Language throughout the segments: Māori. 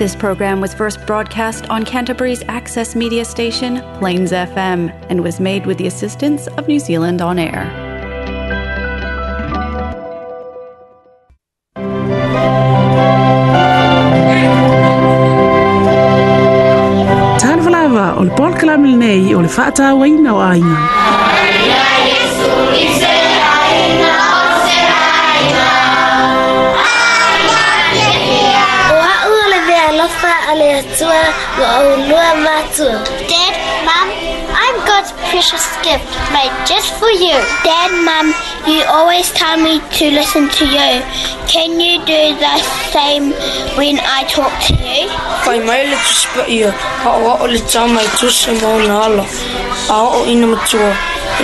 This program was first broadcast on Canterbury's access media station, Plains FM, and was made with the assistance of New Zealand On Air. Tanvalava, o le polkalam lenei o le faata aina. nur Dad, Mom, I'm God's precious gift made just for you. Dad, Mom, you always tell me to listen to you. Can you do the same when I talk to you? Kai mai le tu spa ia, ka to o le tā mai tu se mō nā ala. A o ina matua,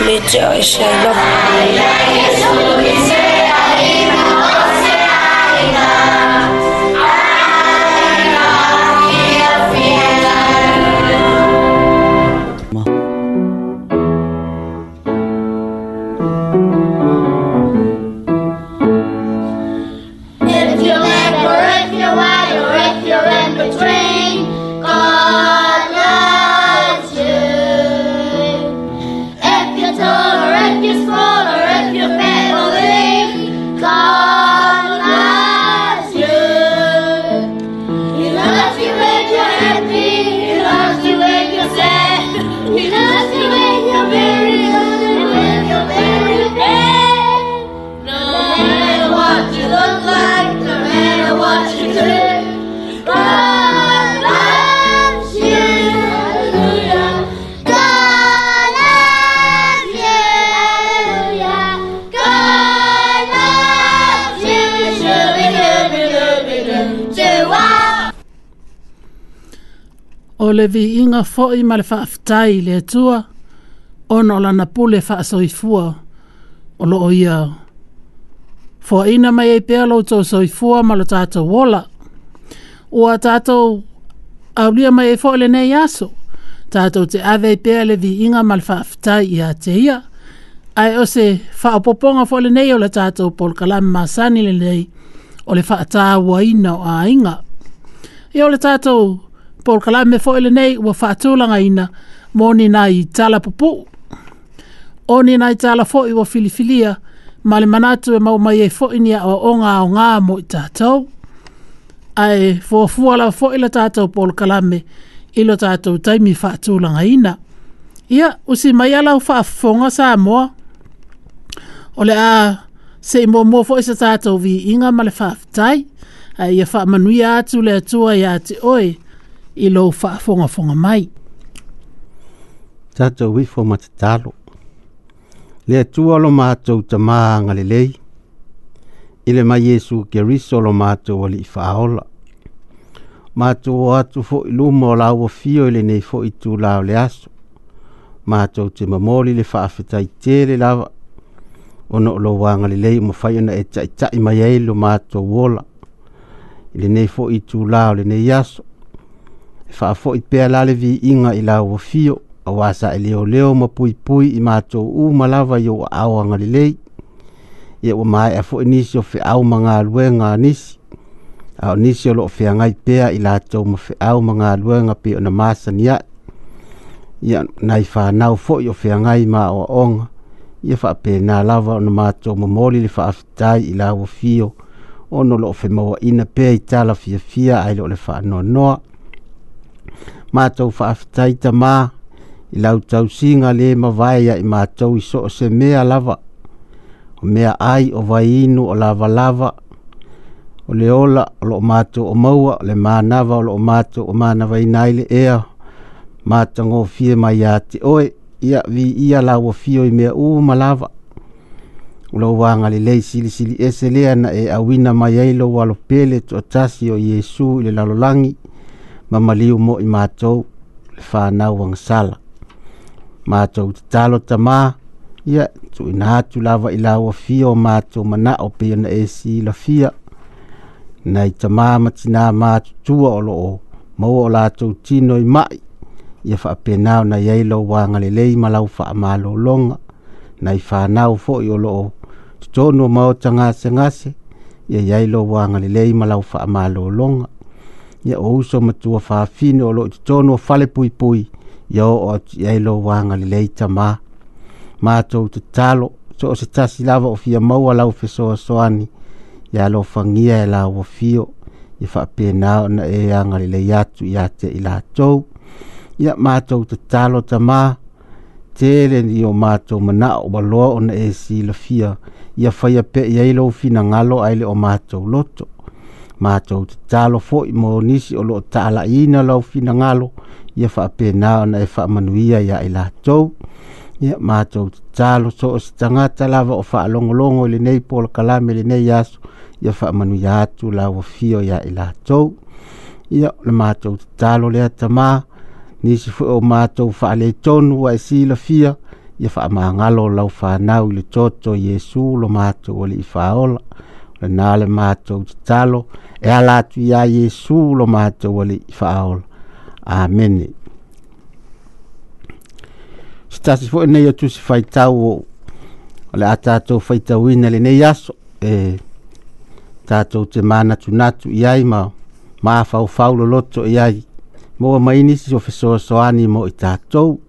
le te a e se love. le vi inga foi ma le faafetai i le atua ona o lana pule faasoifua o loo ia foaʻiina mai ai e pea loutou soifua ma lo tatou ola ua tatou aulia mai fo e le lenei aso tatou te ave ai e pea le viiga ma le faafetai iā te ia ae o se faaopoopoga foʻi lenei o le kala ma sanile lenei o le ina o aiga ia o le tatou Paul Kalame fo ele nei ua whaatūlanga ina moni nai tala pupu. Oni nai tala fo i wa filifilia ma le manatu e mau mai e fo ini a o nga o ngā mo i tātou. Ai fo fuala fo ila tātou Paul Kalame ilo tātou taimi whaatūlanga ina. Ia, usi mai ala ufa a sa moa. Ole a se mo mo fo isa tātou vi inga male whaafitai. Ai ia wha manuia atu le atua i ate oi. i lo faafogafoga mai tatou ifo ma tatalo le atua lo matou tamā galelei i le mai iesu keriso lo matou alii faaola matou o atu foʻi luma o lauafio i lenei foʻi tulā o le aso matou te mamoli le faafetaitē le lava ona o lou agalelei ma fai ona e taʻitaʻi mai ai lo matou ola i lenei foʻi itulā o lenei aso faafoi pea la le viiga i lauafio auā saʻeleoleo ma puipui i matou uma lava i ua aoaga lelei ia ua maeʻa foʻi nisi o feʻau ma galuega nisi a o nisi o loo feagai pea i latou ma feʻau ma galuega pe ona masaniaʻi ia nai fanau foʻi o feagai ma aʻoaʻoga ia faapena lava ona matou momoli le faafetai i lauafio ona o loo femauaʻina pea i tala fiafia ai loo le faanoanoa ma tau fa whaafitaita mā i lau tau singa le ma vaya i mātou i so se mea lava o mea ai o vai inu o lava lava o le ola o lo mātou o maua o le mānava o lo mātou o mānava i naile ea mātango fie ma a te oe ia vi ia lau o fio i mea uu malava ulo wanga le lei sili sili e se lea na e awina mai ailo walo pele to tasi o Yesu ile lalolangi langi ma maliu mo i mātou le whānau ang sala. Mātou te talo ta mā, ia tu ina hatu lava i lawa fia o mātou mana o pia na esi la fia. Nei ta mā matina mātua o loo, maua o lātou tino i mai, ia whaapenau na iei lau wanga le lei malau whaamalo longa, nei whānau fo i o loo, tutono mao tangase ngase, ia iei lau wanga le lei malau whaamalo longa, ia o uso matua fafine o loo itotonu o fale puipui ia oo atiai lo wagalelei tamā matou tatalo so o se tasi lava o fia maua lau fesoasoani ia lo fagia e la ua fio ia faapena e ona e agalelei atu iā te i latou ia matou tatalo tamā tele ni o matou manaʻo ua loa ona e silafia ia faia pe i ai lou finagalo ai le o matou loto matou tatalo foʻi mo nisi o loo taalaiina lau finagalo ia faapena ona e faamanuia iā i latou ia matou tatalo so o se tagata lava o faalogologo i lenei polakalame lenei aso ia faamanuia atu lauafio iā i latou ia le matou tatalo lea tamā nisi foʻi o matou faaleitonu ua e silafia ia faamagalo lau fanau i le toto iesu lo matou alii faaola lana le matou tatalo e ala atu iā iesu lo matou a faaola amene se tasi foʻi nei o tusi faitau o le a tatou faitauina lenei aso e tatou te manatunatu i ai ma ma loloto i ai ma ua mainisi o fesoasoani mo i tatou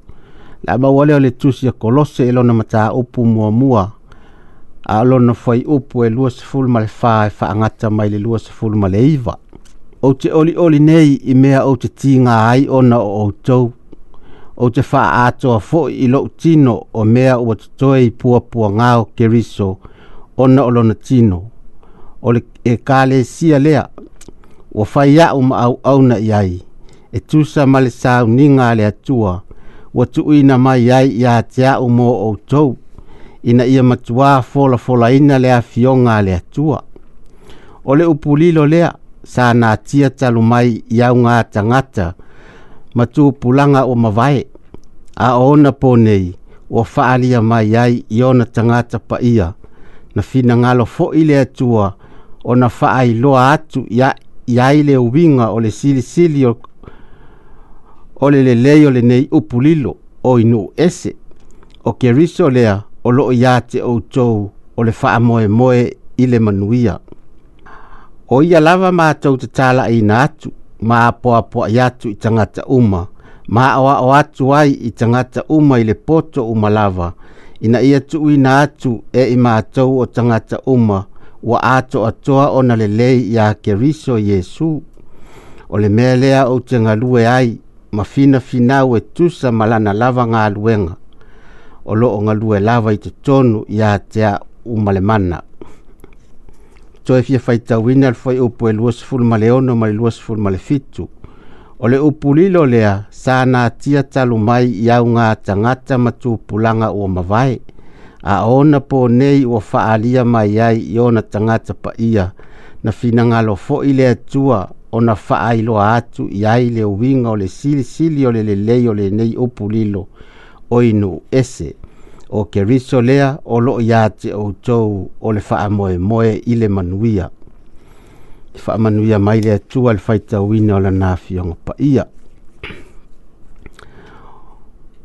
le a maua lea o le tusi a kolose e lona mataupu muamua mua a alona fai upu e lua sefulu ma le fā e faagata mai le lua sefulu ma le iva ou te olioli nei i mea ou te tigā ai ona o outou ou te faaatoa fo i loʻu tino o mea ua totoe i puapuagao keriso ona o lona tino o le e kalesia lea ua fai aʻu ma na i ai e tusa ma le sauniga a le atua ua tuuina mai yai ya te aʻu mo outou ina ia matua fola fola ina le afionga le atua. O le upulilo lea sa na tia talu mai iau ngā tangata matu pulanga o mawae a ona ponei o faalia mai ai i ona tangata pa ia na fina ngalo fo i le atua o na faai loa atu ia iai le uwinga o le sili sili o, o le le leo le nei upulilo o inu ese o keriso lea o loo iā te outou o le faamoemoe i le manuia o ia lava matou tatalaiina atu ma apoapoai atu i tagata uma ma aʻoaʻo atu ai i tagata uma i le poto uma lava ina ia tuuina atu e i matou o tagata uma ua atoatoa ona lelei iā keriso iesu o le mea lea ou te galue ai ma finafinau e tusa ma lana lava galuega o loo ngalu e lava i te tonu i a tea umale mana. Toe fia fai tau ina al fai upu e luas ful ma leono ma luas ful ma le fitu. O le upu lilo lea sa na tia talu mai i au ngā tangata ma tu pulanga ua mawai. A ona po nei ua faalia mai ai i ona tangata pa ia na fina ngalo fo i lea tua ona faa ilo atu i ai le uinga o le sili sili o le le le o le nei upu lilo. lilo oinu ese o ke riso lea o loo iā te outou o le faamoemoe i le manuia i faamanuia mai le atua le faitauina o lana afioga paia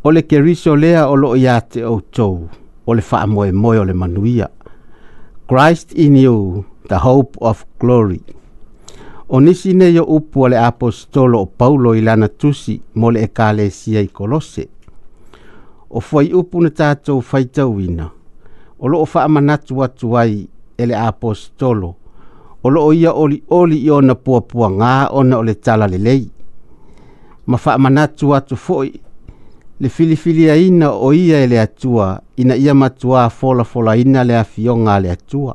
o le keriso lea o loo iā te outou o le faamoemoe o le manuia christ in you the hope of glory o nisi nei o upu o le apostolo o paulo i lana tusi mo le ekalesia i kolose o fwai upu na tātou fai tauina. O loo wha amanatu atu ai ele apostolo. O loo ia oli oli i ona pua pua ngā ona o le tala lelei. Ma wha amanatu atu fwoi le filifili a ina o ia ele atua ina ia matua a fola fola ina le afionga le atua.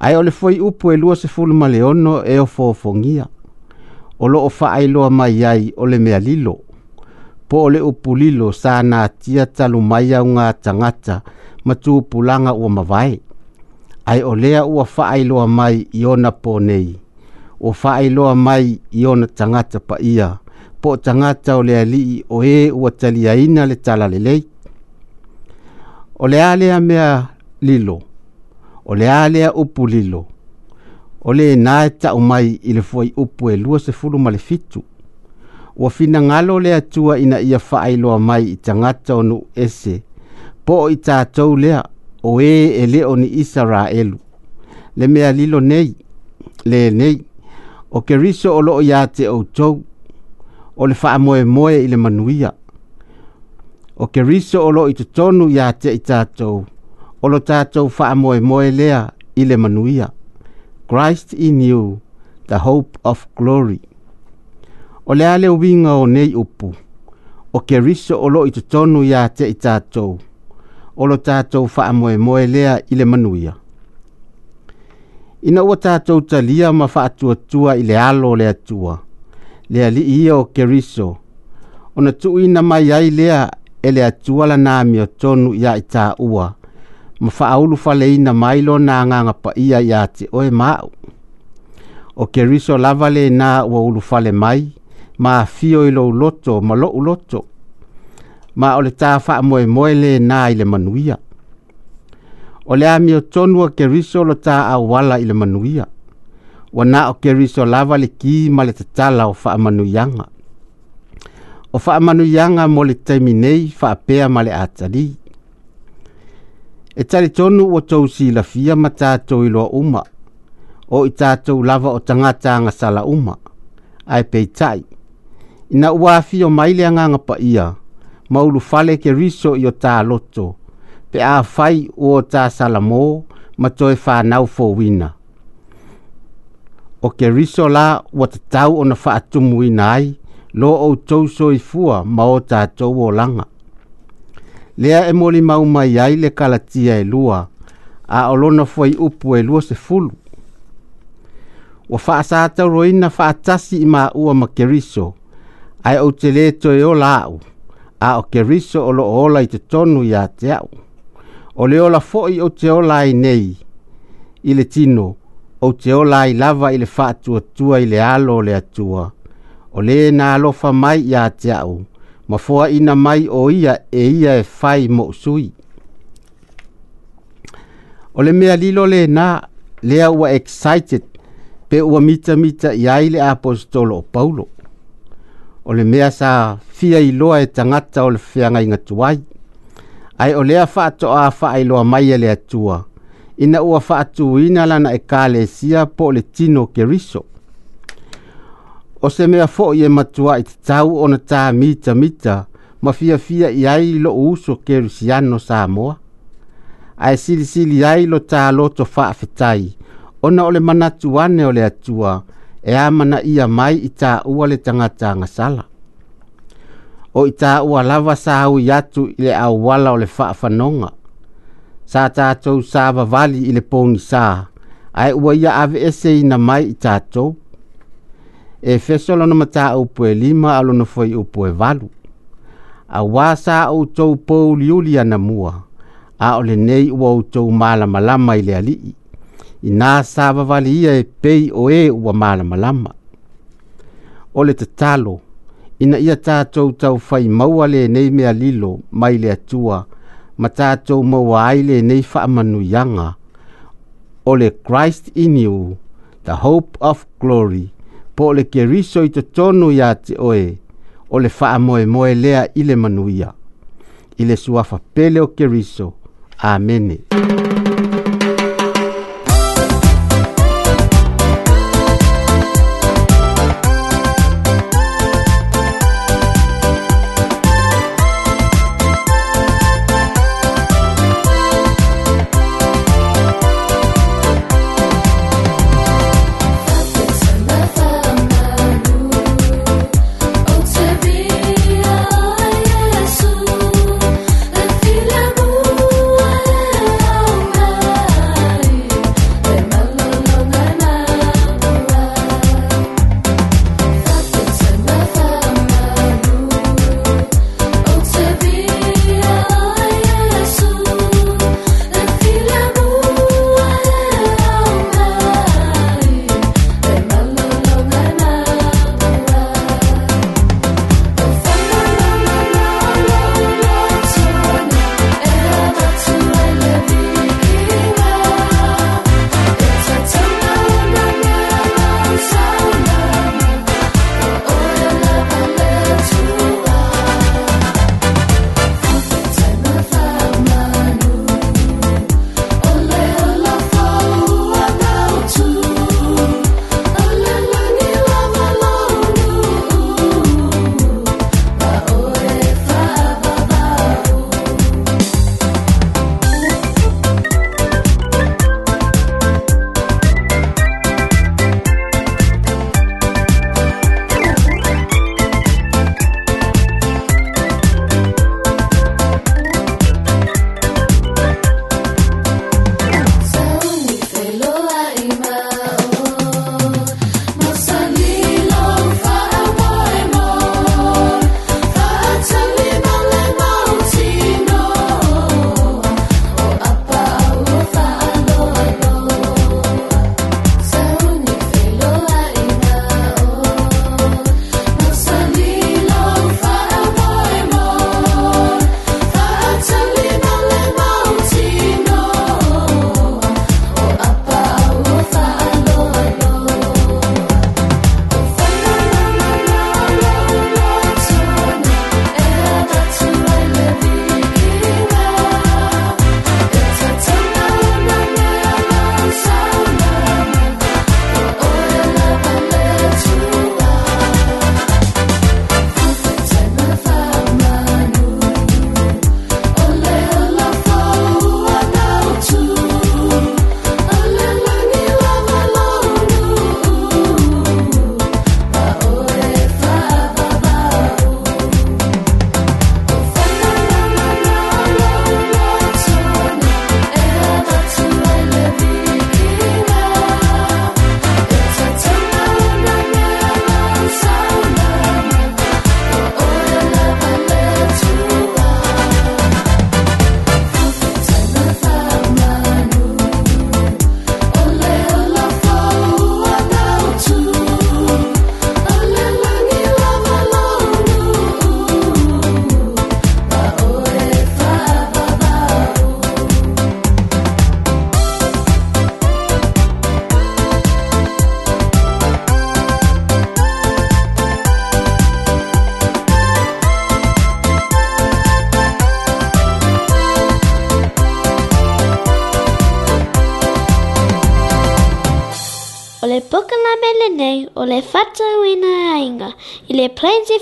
Ai o le fwoi upu e lua se fulu ma leono e o fofongia. O loo wha ailoa mai ai o le mea lilo. O po le upulilo sa na tia talu mai au ngā tangata ma tū pulanga ua mawai. Ai olea ua whaailoa mai i ona po nei. Ua whaailoa mai i ona tangata pa ia. Po tangata o lea lii o e ua talia ina le tala le lei. O lea lea mea lilo. O lea lea upulilo. O le nae tau mai i le fuai upu e lua se fulu ma le fitu wa ua finagalo le atua ina ia faailoa mai i tagata o ese po o i tatou lea o ē e, e lē o ni isaraelu le mea lilo nei lenei o keriso o loo iā te outou o le faamoemoe i le manuia o keriso o loo i totonu iā te i tatou o lo tatou faamoemoe lea i le manuia christ in you the hope of glory o le ale uvinga o nei upu, o ke riso o lo i tutonu ya te i tātou, o lo tātou wha amoe moe lea i le manuia. Ina ua tātou talia ma wha atua tua i le alo le atua, le ali i o ke riso, o na tu ina mai ai lea e le atua la nami o tonu ya i tā ua, ma wha aulu fale ina mai lo nā nganga pa ia ia te oe mau. O ke riso lava le ua ulu fale mai, ma fio i lou loto ma loʻu loto ma o le tafaamoemoe lenā i le manuia o le a ke riso lo lo a wala ile manuia wana o ke riso lava le ki ma le tatala o faamanuiaga o faamanuiaga mo le fa nei faapea ma le a e tali e talitonu ua tou silafia ma tatou iloa uma o i tatou lava o tagata agasala uma ai ae peitaʻi ina ua afio mai le agaga paia ma ulu fale keriso i o taloto pe a fai ua o tasalamō ma toe fanau fouina o keriso la ua tatau ona faatumuina ai lo o outou soifua ma o tatou olaga lea e molimau mai ai le kalatia e lua a o lona fuai upu e lua sefulu ua faasataoroina faatasi i maua ma keriso ai o te leto e o lau, a o ke riso o lo ola i te tonu i a te au. O le ola foi o te ola i nei, i le tino, o te ola i lava i le fatua tua i le alo le atua, o le na alofa mai i a te au, ma foa ina mai o ia e ia e fai mo sui. O le mea lilo le na, lea ua excited, pe ua mita mita i aile apostolo o Paulo o le mea sa fia i loa e tangata o le fianga inga tuai. Ai o lea faa toa faa i loa mai e le atua. Ina ua faa tu ina lana e kale e sia po le tino ke riso. O se mea fo i e matua i te tau o na taa mita mita ma fia fia i ai lo uso ke risiano sa moa. Ai sili sili ai lo taa lo to faa fitai. Ona ole manatu wane ole atua. atua e amana ia mai i tā ua le tangata ngasala. O i tā ua lava sa au i atu i le au wala o le whaafanonga. Sa tātou sa wavali i le pōngi sā, ai ua ia ave ese i na mai i tātou. E fesolo na mata upo e lima alo na foi upo e valu. A wasa au tau pou liulia na mua, a ole nei ua utou mala malama i le alii ina sa vavali ia e pei o e ua malamalama o le tatalo ina ia tatou taufai maua lenei mea lilo mai le atua ma tatou maua ai lenei faamanuiaga o le christ in you the hope of glory po o le keriso i totonu iā te oe o le moe lea i le manuia i le suafa pele o ke keriso Amen.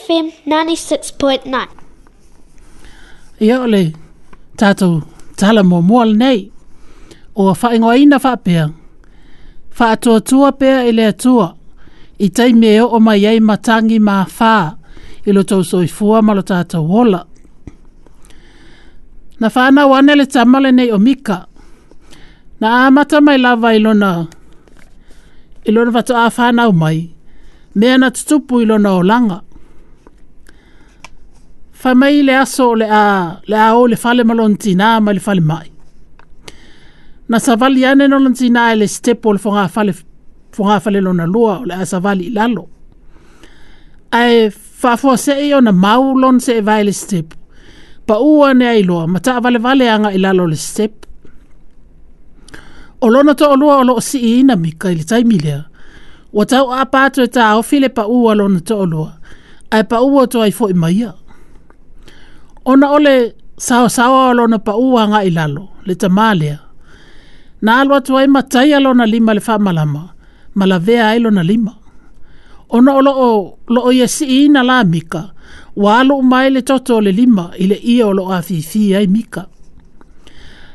FM 96.9. Ia ole, tātou, tala mō mōl nei, o whaingo ina whapea. Whaatua tua pea e lea tua, i tei meo o mai ei matangi mā whā, i loto soi fua malo tātou wola. Na whāna wane le tamale nei o mika, na āmata mai lava i lona, i lona vato a whānau mai, mea na tutupu i lona o langa fa mai le aso le a le a o le fale malontina ma le fale mai na savali ane no lontina e le stepol fonga fale fonga fale lona lua o le a savali lalo ai fa fo se e ona mau lon se e vai le step pa u ane ai lo mata vale vale anga i lalo le step o lona to o lua o lo si i na mi kai le tai milia o tau a pato e ta o file pa u lona to o lua ai pa u to ai fo i maia ona ole sao sao alo na pa uanga ilalo le tamalia na alo atu ai matai alo na lima le fa malama malavea ai lo na lima ona olo o lo o yesi ina la mika wa alo mai le toto le lima ile ia olo a fifi ai mika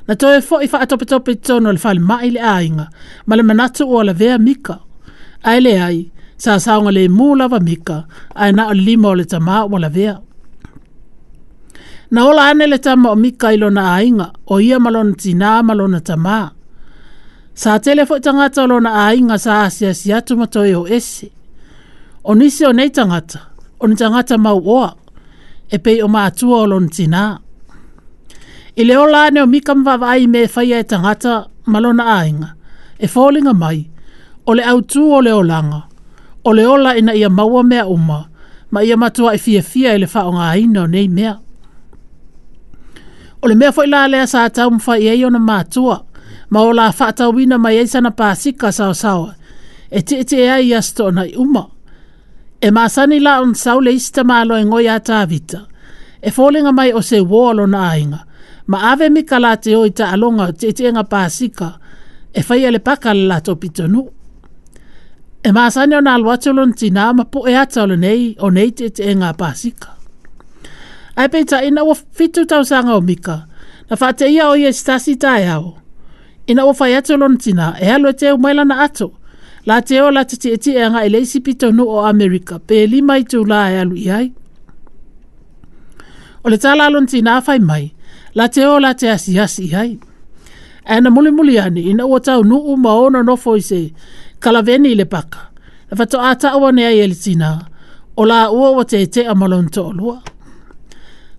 na toe fo i fa atope tope tono le fale mai le ainga ma le manatu o la vea mika ai le ai sa saunga le mula va mika ai na o lima o le tamaa o la vea na ola ane le tama o mika ilo na ainga o ia malona tina malona tama. Sa telefo fo tangata o lona ainga sa asia si atu mato e o ese. O nisi o nei tangata, o ni tangata mau oa, e pei o maatua o lona tina. I leo lane o mika mwavai me faya e tangata malona ainga, e fōlinga mai, o le au tu o le o langa, o le ola ina ia maua mea uma, ma ia matua e fia fia e faonga aina o nei mea o le mea foʻi la lea sa tau mafai ai e ona matua ma o la faatauina mai e e ai sana pasika saosaoa e tiʻitiʻi ai ia sotoʻonai uma e masani la on sau le isi tamālo e goi a tavita e foliga mai o se ua lona aiga ma ave mi mika la te oi te o nga pasika e faia le paka le latou pitonuu e masani ona alu atu lona tinā ma poʻe ata o nei o nei tiʻitiʻega pasika ai pe ta ina o fitu tau sanga o mika. Na fate ia o ia stasi tae au. Ina o whai ato lon tina, e halo e te o maila ato. La te o la titi eti e anga eleisi pito no o Amerika, pe e lima i tu la e alu iai. O le tala lon tina a whai mai, la te o la te asi asi iai. E na muli muli ane, ina o tau nu u maona no fo i kalaveni le paka. Na whato a ta awane ai eli tina, o la ua o te ete a malon to o lua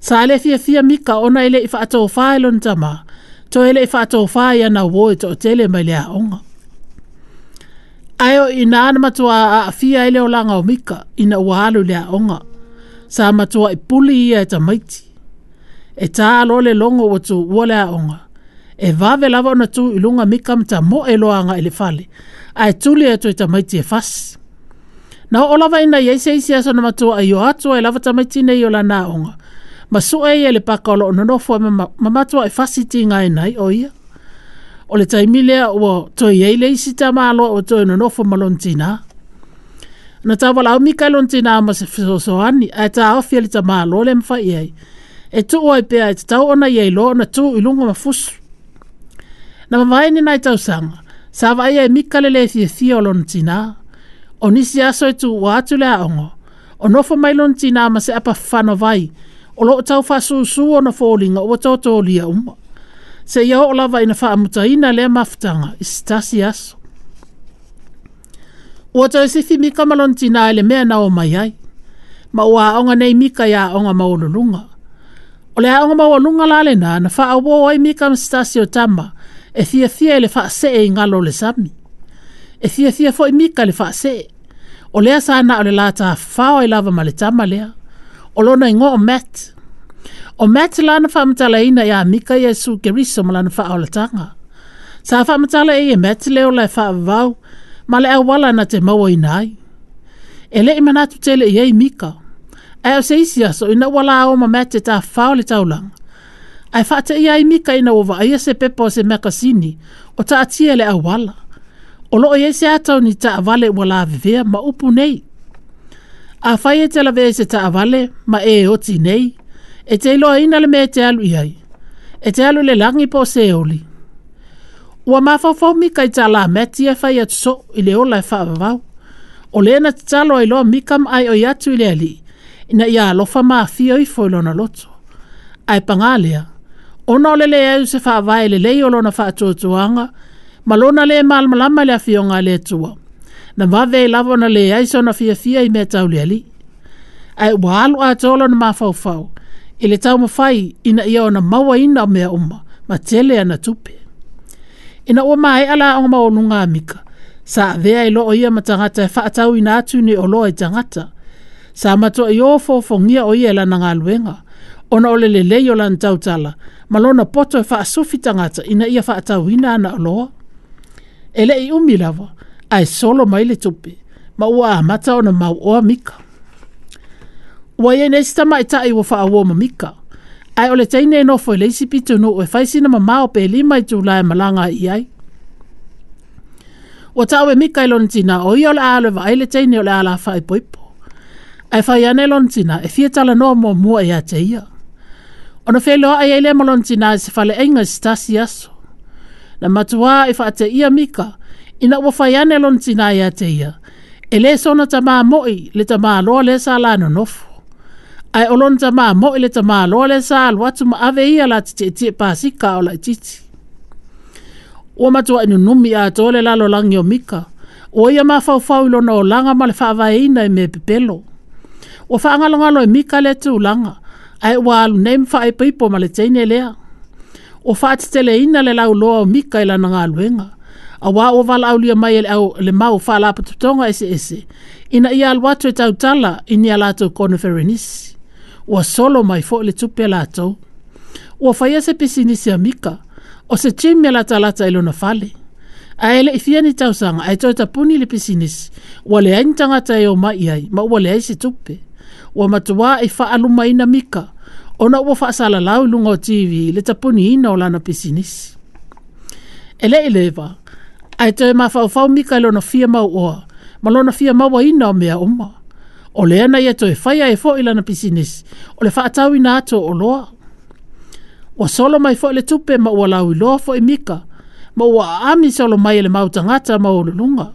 sa ale fia fia mika ona ele i whaatou whae lon tama, to ele i whaatou whae ana wō i tō tele mai lea onga. Aio i nā na matua a a fia ele o langa o mika i na ua alu lea onga, sa matua i puli ia e tamaiti. E tā alole longo o tu ua lea onga, e vave lava ona tu i lunga mika mta mo e loanga ele fale, a e tuli e tu i tamaiti e fasi. Na o ina i eise eise matua a i o atua e lava tamaiti nei o la nā onga, masua ia e le paka o loo nonofo e mamatua e fasiti ngai nai o ia. O le taimilea ua toi ei le isi ta maa o toi nonofo ma lontina. Na ta wala o mika lontina ama se fisoso ani, a e ta awhia le ta maa loa le mfa iei. E tu oai pea e tau ona iei loa na tu ilunga ma fusu. Na mamae ni nai tau sanga, sa vai e mika le le fie fie o lontina. O nisi aso e tu wa atu le aongo. O nofo mai lontina ama se apa fano o loo tau wha susu o na fōlinga o tau tō lia umma. Se iau o lava ina wha amuta ina lea maftanga, istasi aso. Ua tau e sifi mika malonti na ele mea nao mai ai. Ma ua aonga nei mika ia aonga maululunga. O lea aonga maululunga lale na na wha awo oi mika mstasi o tama e thia thia ele wha se e ngalo le sami. E thia thia fo i mika le wha se. O lea sana o le lata fao e lava ma le tama lea o lona i ngoo mat. O mat lana whamatala ina ia mika Yesu keriso ma lana wha tanga. Sa whamatala e mat leo lai wha avau ma le awala na te maua inai. E le imanatu tele i ei mika. E o seisi aso ina wala o ma mat e ta whao le taulanga. Ai whaate ia i mika ina uwa aia se pepo se mekasini o ta atia le awala. O loo yese atau ni ta avale wala vivea ma upu nei. A whai e te lawe e ta avale ma e oti nei. E te iloa ina le me te alu iai. E te alu le langi po se oli. Ua mawhawhomi kai ta la meti e whai atu so i le ola e whaavavau. O le na te talo a iloa mikam ai o iatu i le ali. Ina ia alofa maa fio i foilo na loto. Ai pangalea. Ona ole le eu se whaavai le leiolo na whaatotuanga. Malona le malamalama le afionga le tuam na vave lava na le ai sona fia fia i me tau ali. Ai ua alu a tolo na mafau fau, i tau mafai ina ia o na maua ina o mea uma, ma tele ana tupe. Ina o mai ala o ma o nunga amika, sa vea i loo ia matangata fa e whaatau ina atu ni o loa i tangata, sa mato i ofo fongia o ia lana ngā luenga, ona ole le leio lan tau tala, ma lona poto e whaasufi tangata ina ia fa whaatau ina na lo loa. Ele i umi lava, ai solo mai le tupe ma ua amata ona mauoa mika ua iai nei sitama e taʻi ua faaua ma mika ai ole le taine e nofo i le isi pitunuu e faisina mamā o pelima i tulae malaga aʻi ai ua taʻu e mika i lona o ia o le a le vaai le taine o le e e a la faaipoipo ae fai ana i lona tinā e fia talanoa muamua iā te ia ona feiloaʻa iai e lea ma lona tinā e se faleʻaiga i se aso na matua e fa faateʻia mika ina ua fai ane lon tina ia e te ia. E le ta maa moi le ta maa loa le sa la nofu. Ai olon ta maa moi le ta maa loa le sa alu atu ma ave ia la titi e tia pasika o la titi. Ua matua inu numi a tole lalo langi o mika. O ia maa fau fau ilona o langa ma le faa ina e me pepelo. Ua faa ngalo e mika le tu langa. Ai ua alu neem faa e pipo ma le teine lea. O faa titele ina le lau loa o mika ilana ngaluenga a wā o wala au lia mai e le, au, le mau wha la patutonga ese ese. Ina ia alwa tue tau tala i ni alato kono ferenis. Ua solo mai fo le tupe alato. Ua faya se pisi nisi amika. O se chimi alata alata ilona fale. A ele i fia ni tau sanga ai tue tapuni le pisi nisi. Ua le aini tangata e o mai ai ma ua le aise tupe. Ua matua e wha aluma ina mika. Ona ua wha lau lunga o TV le tapuni ina o lana pisi nisi. Ele i lewa. Ele ai te ma fau fa mi kai lona fia mau o ma lona fia mau ina na mea o ma e o le ana ia te fa ia e fo ilana pisines o le fa atau ina to o lo o solo mai fo le tupe ma o lau lo fo e mika ma o a mi solo mai e le mau tanga ta ma o lunga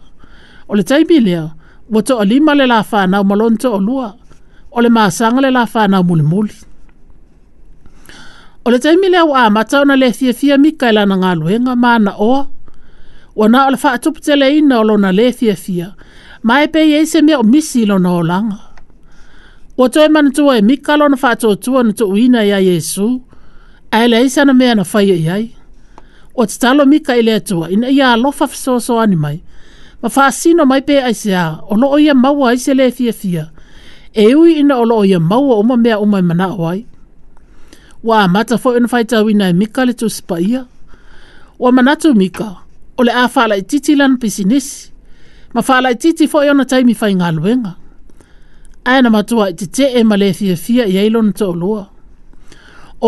o le taimi lea o to ali ma le la fa na o malon to o lua o le masanga le la fa na o muli muli o le taimi lea o a mata ona le fia fia mika ilana e ngaluenga ma na oa ua na o le faatuputeleina o lona lē fiafia ma e pei ai mea o misi lona olaga ua toe manatua e mika lona faatoatua na toʻuina iā iesu ae leai sana mea na faia i ai ua e tatalo mika i le atua ina ia alofa fesoasoani mai ma faasino mai pe ai seā o loo ia maua ai se lē fiafia e ui ina o loo ia maua uma mea uma e manaʻo ai ua amata foʻi ona faitauina e mika le tusi paia ua manatu mika o le a whala titi lan pisinisi. Ma whala titi fo i ona taimi whai ngā luenga. matua titi e ma le fia fia i eilo na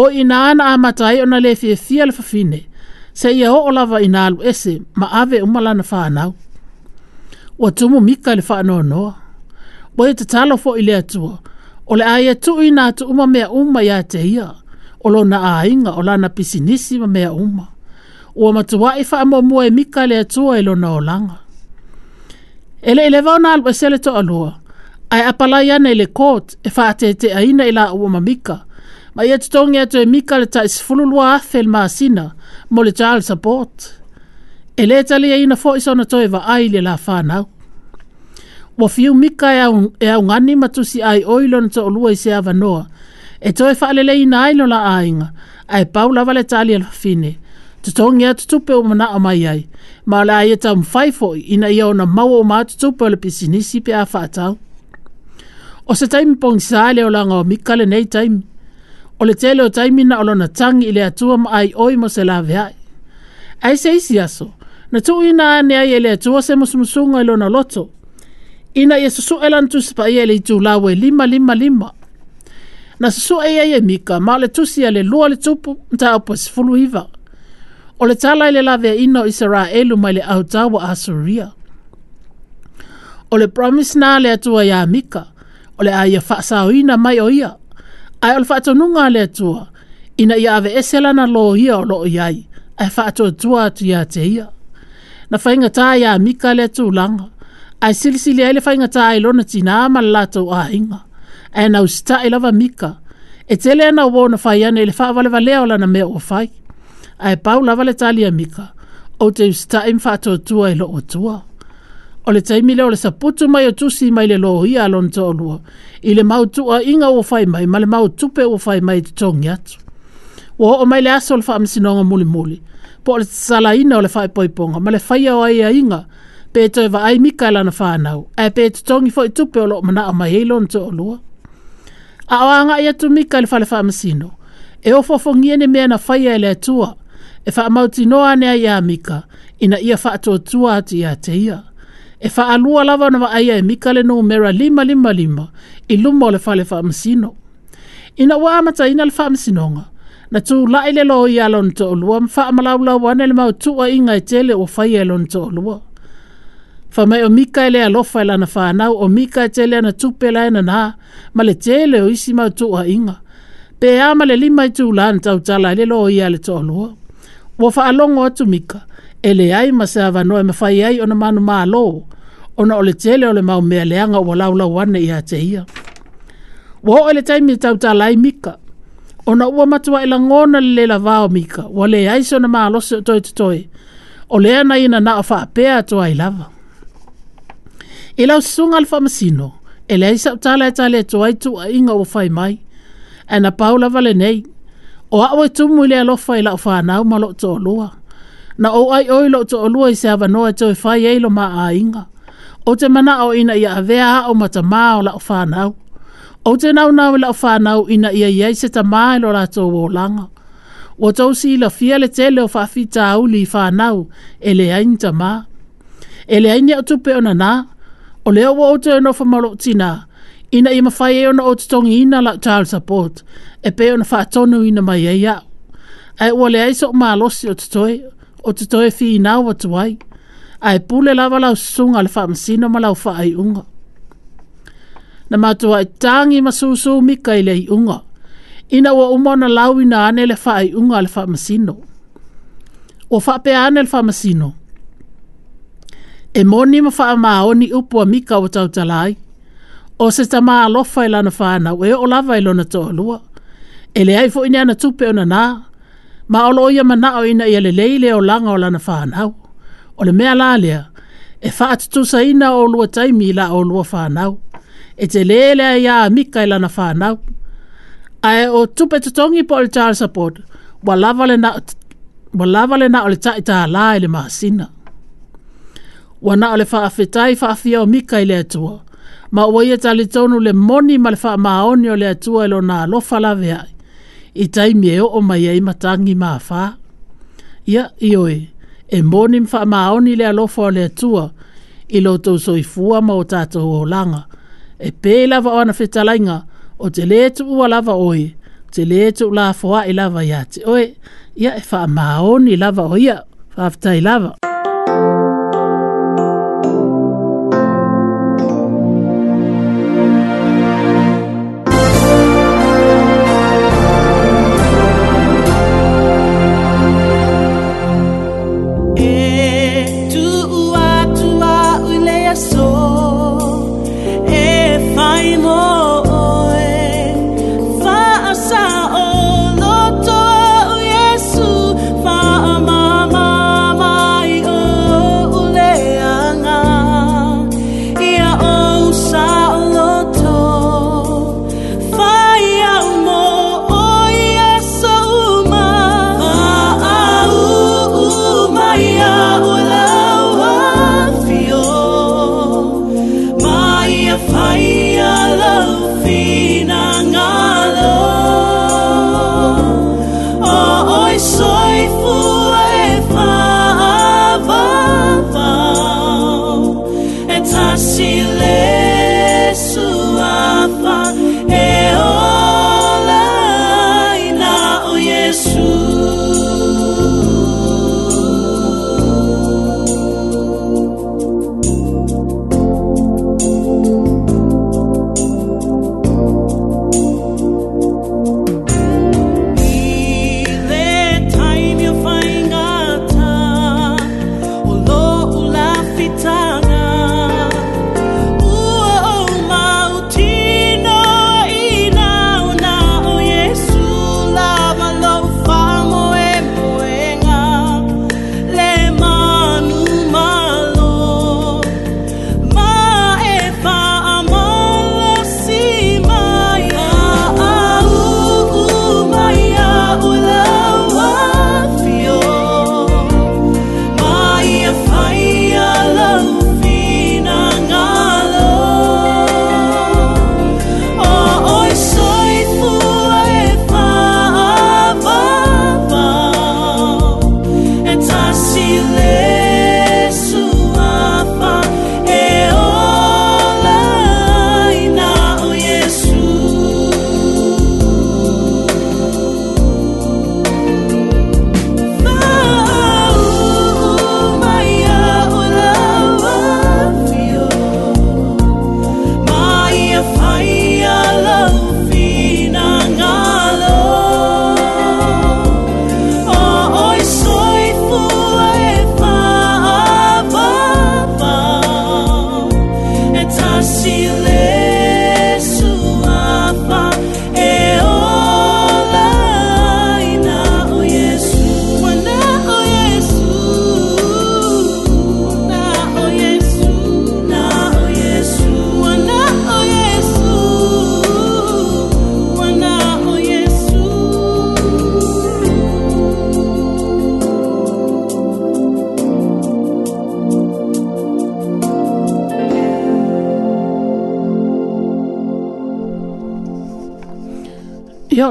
O i nā ana a ona le fia fia le fafine, se ia o lava i nā ese ma ave umalana whānau. o tumu mika le no noa. Boe te talo fo i le atua, o le aia tu i nā tu uma mea uma ia te ia, o lo na ainga o lana pisinisi ma mea uma ua matua e wha amamua e mika le atua e lona o langa. Ele ele vau na alwa e sele to alua, ai apalai ana ele kot e, e wha ate te aina ila ua mamika, ma ia e tutongi atu e mika le ta isfululua athel maasina mo le child support. Ele e tali aina fo iso na toi wa ai le la whanau. Wa fiu mika e, aung, e aungani matusi ai oilo na to alua i se avanoa, e toi wha alelei na ailo la ainga, ai paula wale tali fine te tongi a te tupe o mana a mai ai. Ma le ai eta mwhaifo ina ia ona mau o maa te tupe o le pisinisi pe a whaatau. O se taimi pong sa le o langa o mikale nei taimi. O le tele o taimi na olona tangi ile atua ma ai oi mo se lawe ai. Ai se isi aso. Na tu ina ane ai ele atua se musumusunga ilo na loto. Ina ia susu elantu sepa ia ele itu lawe lima lima lima. Na susu ea ia mika ma le tusi ale lua le tupu mta apu sifulu hivao o le tala i le lawe ino i sara elu mai le au tawa a suria. O le promise na le atua ya mika, o le aia faa ina mai o ia. Ai o le faa tonunga le atua, ina ia ave esela na lo ia o lo iai, ai faa tonunga atu ya te ia. Na fainga tā ya mika le atu langa, ai silisili ai le fainga tā i lona tina ama lato a inga. Ai na usita i lava mika, e tele ana wō na whai ane le faa vale valea o lana mea o whai ae pau lava le taliamika ou te usitaʻi ma faatoatua e loo atua o le taimi lea o le saputu mai o tusi mai le loia a lona toʻalua i le mautuʻaʻiga ua fai mai ma le mautupe ua fai mai totogi atu O oo mai le aso o le faamasinoga mulimuli po o le tasalaina o le faaipoipoga ma le faia o aiaʻiga pe e toe ai mika e lana fanau ae tongi fo foʻi tupe o loo manaʻo mai ai lona toʻalua a o agaʻi atu mika i le faalefaamasino e ofofogia ne mea na faia e atua e whaamauti noa nea ia mika, ina ia whaatotua ati ia te ia. E wha alua lava na waaia e mika le nō mera lima lima lima i luma o le whale whaamasino. Ina wā amata ina le whaamasinonga, na tū lai le loo ia lon to olua, mwha amalau lau wane le mautua inga i tele o whai e lon to olua. Fa mai o mika e lea lofa e lana whanau, o mika e tele ana tupe lai na nā, ma le tele o isi mautua inga. Pea ama le lima i tū lan tau tala le loo ia le to loo ia le to olua wa fa alongo atu mika ele ai ma se me fai ai ona manu ma alo ona ole tele ole mau mea leanga wa laula wane i hate ia wa ho ele taimi e tau ta lai mika ona ua matua ila e ngona le la vao mika wa le ai se ona ma alo se toi to ole ana ina na afa apea atu ai lava ila usunga alfa masino ele ai sa tala e tala to ai tu inga wa fai mai ana paula vale nei o a oe tumu i lea lofa i lau whanau ma lo to olua. Na o ai oi lo to olua i se hawa noa to i whai ei lo maa inga. O te mana o ina ia a o ma ta maa o lau whanau. O te nau nau i lau whanau ina ia iei se ta maa i lo la to o O tau si la fia le tele o whaafi ta au li whanau e le ain ta maa. E le ain ia tupe o na na, o leo wa o te ono whamalo tinaa ina i mawhai e ona o tutongi ina la child support e pe ona whaatonu ina mai e ia. Ai ua le aiso o maalosi o tutoe, o tutoe fi ina o watuai. Ai pule lava lau sunga le whaamasina ma lau whaai unga. Na matua ai tangi ma masusu mika i le unga. Ina ua umona lau ina ane le whaai unga le O Ua pe ane le whaamasino. E moni ma whaamaoni upua mika o tautalai. Ia o se tama alofa i lana whāna ue o lava i lona toa lua. E le aifo ina ana tupe o na nā, ma o loia ma nao ina i ale leile o langa o lana au. O le mea lalea, e wha atu sa ina o lua taimi la o lua whāna E te lele a ia a mika i lana whāna Ae o tupe tutongi po le child support, wa lava le na o le ta i ta la i le maasina. Wa na o le wha awhetai wha awhia o mika i le atua ma ua ia e tali tonu le moni ma le wha maoni o le atua ilo e na alofa la vea. I taimi mie o o mai ei matangi ma wha. Ia, ioe, e moni ma wha maoni le alofa o le atua ilo tau soifua ma o tātou o langa. E pē lava o ana whetalainga o te leetu ua lava oe, te leetu la foa i lava ia te oe. Ia e wha maoni lava o ia, wha lava.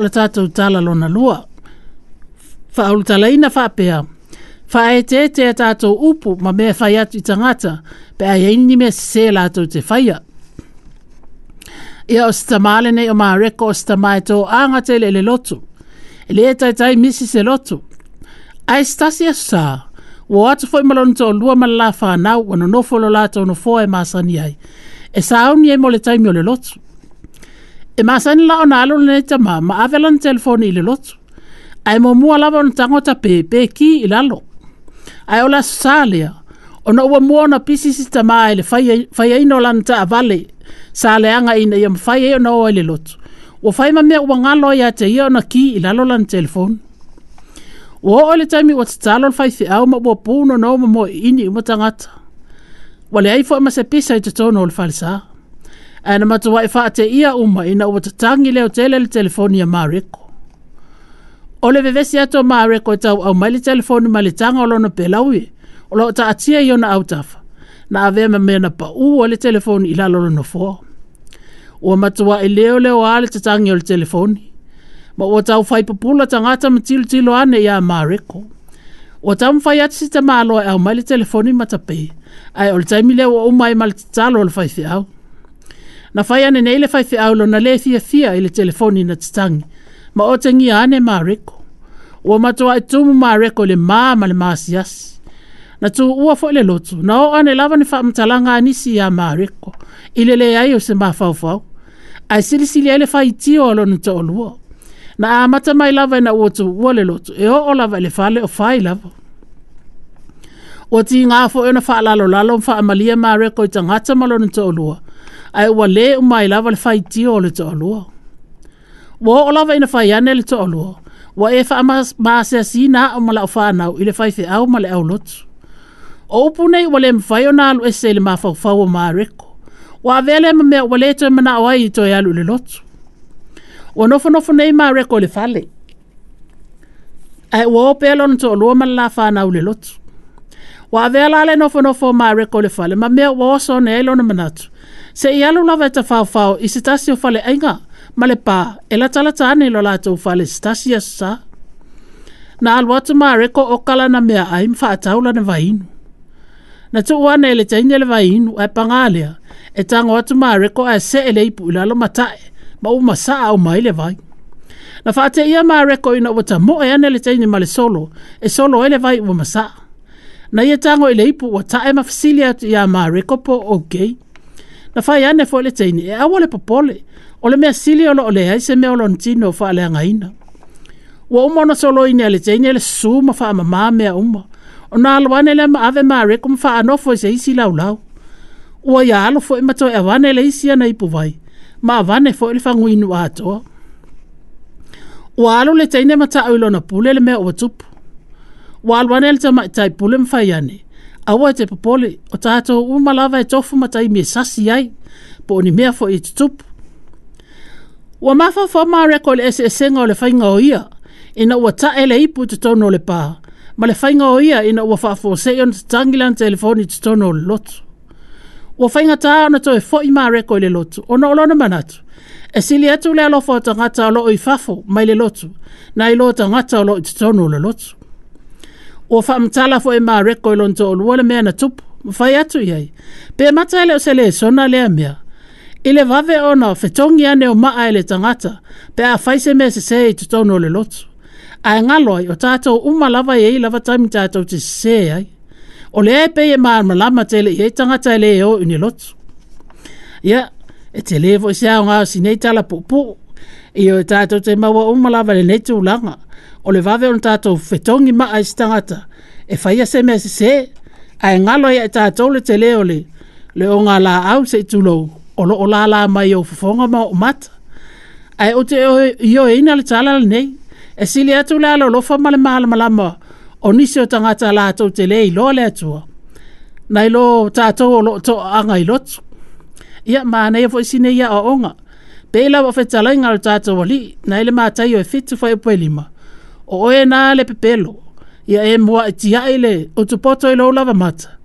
la tātou tala lona lua. Fa au tala ina fa pea. Fa e te te a tātou upu ma mea fai atu i tangata, pe ai eini mea se lātou te faia. Ia o stamale nei o mā reko o stamae tō ānga te le lotu. E le tai tai misi se lotu. Ai stasi a sā, o atu fo i malonu tō lua malala whānau wano nofolo lātou no fō e māsani ai. E sā au ni e mo le taimi o le lotu e masani la ona alo le ta ma ma avelan telefon ile lotu. ai mo mo la von tango ta pe ki ile lo ai ola salia ona wa mo na pisi si ta ma ile fai fai ino lan ta avale sale anga ina yam fai e o ile lotu. o fai ma me o wa ngalo ya te yo na ki ile lo lan telefon o ole taimi o ta lo fai se au ma bo puno no mo mo ini mo tanga wale ai fo ma se pisa i te tono o le falsaa ana matua e whaate ia uma ina ua tatangi leo tele le telefoni a Mareko. O le vevesi ato Mareko e tau au mai le telefoni ma le tanga o lona pelaue, o loo ta atia i ona autafa, na avea me mena pa u o le telefoni ila lolo lona foa Ua matuaʻi e leo leo a le tatangi o le telefoni, ma ua taufaipupula tagata tangata ma tilo ane ia Mareko. Ua taumafai mwhai ati si tamaloa au mai le telefoni matapei, ai o le taimi leo uma ai ma le tatalo o le faifeʻau na fai ane nei le fai aulo na le thia thia i telefoni na tatangi. Ma o te ngia ane mā reko. Ua matua e tumu mā reko le mā ma le mā siasi. Na tu ua fo le lotu. Na o ane lava ni fai mtalanga anisi ya mā reko. I le le ai o se mā fau fau. Ai sili sili ele fai ti o alo ni olua. Na a mata mai lava na ua tu ua le lotu. E o o lava le fale o fai lava. Ua ti ngafo fo e na fai lalo lalo mfa amalia mā reko i tangata malo ni olua. Ai ua le umai lava le whaitio o le to alua. Wa o lava ina fai ane le to alua. Wa e wha maasea sina o mala o whanau i le whaife au ma le au lotu. O upu nei wa le mwhai o nā alu e se le mawhauwhau o maareko. Wa vele ma mea wa le toi mana o ai i toi alu le lotu. Wa nofo nofo nei maareko le fale. Ai wa o pēlo na to alua ma la whanau le lotu. Wa vela le nofo nofo maareko le fale ma mea wa oso ne elona manatu. se i alu lava e ta fau fau i se tasi o fale ainga, ma le pā e la talata ane lo lātou fale se tasi sa. Na alu atu mā reko o kala na mea ai mwha atau lana vainu. Na tu uane ele te inyele vainu ai pangalea, e tango atu mā reko ai se ele ipu ilalo matae, ma uma sa au mai le vai. Na fate ia mā reko ina wata mo e ane le te inyele male solo, e solo ele vai uma sa. Na ia tango ele ipu wata e mafasili atu ia mā reko po okei. Okay. na fai ane foi le teini e aua le popole o le mea sili o loo leai se mea o lona tino o faaleagaina ua uma ona soloini a le teini e le susū ma faamamā mea uma ona alo ana le ma ave mareko ma faanofo i e se isi laulau ua ia alo foʻi e matoe avana i le isi ana ipu vai ma avana foʻi e le faguinu atoa ua alo le teine mataʻu i lona pule le mea ua tupu ua alu ana le tamaʻitai pule ma fai ane awa te popoli o u malava e tofu matai me sasi ai po ni mea fo i tutupu. Ua mafa fo ma ko le SSN o le whainga o ia ina ua ta ele ipu i tutono le pa ma le fainga o ia ina ua faa fo seion te tangilan telefoni i tutono le lotu. Ua fainga ta ana to e fo i maare ko le lotu o na olona manatu e sili atu le alofo o tangata o i fafo mai le lotu na ilo tangata o lo i tutono le lotu o whamtala fo e mā reko ilon tō lua le mea na tupu, mwhai atu iai. Pe mata ele o sele le e sona lea mea. Ile vave ona o whetongi ane o maa ele tangata, pe a whaise mea se se e tutono le lotu. A ngaloi o tātou umalawa e i lava taimi tātou te se ai. O le e pe e mā malama tele i e tangata ele e o ni lotu. ya e te levo i se ao ngā o sinei tala pupu, i o tātou te maua umalawa le netu langa o le vave ona tatou fetogi maa i se tagata e faia se mea sesē ae galo ia e tatou le tele o le le o galāau seʻitulou o loo lala mai ou fofoga ma mat mata ae ou te ioeina le tala lenei e sili atu le alolofa ma le malamalama o nisi o tagata latou tele iloa le atua nai lo tatou o loo toaaga i lotu ia manei a foʻi sinei aʻoaʻoga pei lau afetalaiga o le tatou alii nai le matai o e fitu faʻi upelima o oe nā le pepelo, ia e mua e tia e o tupoto e lo lava mata.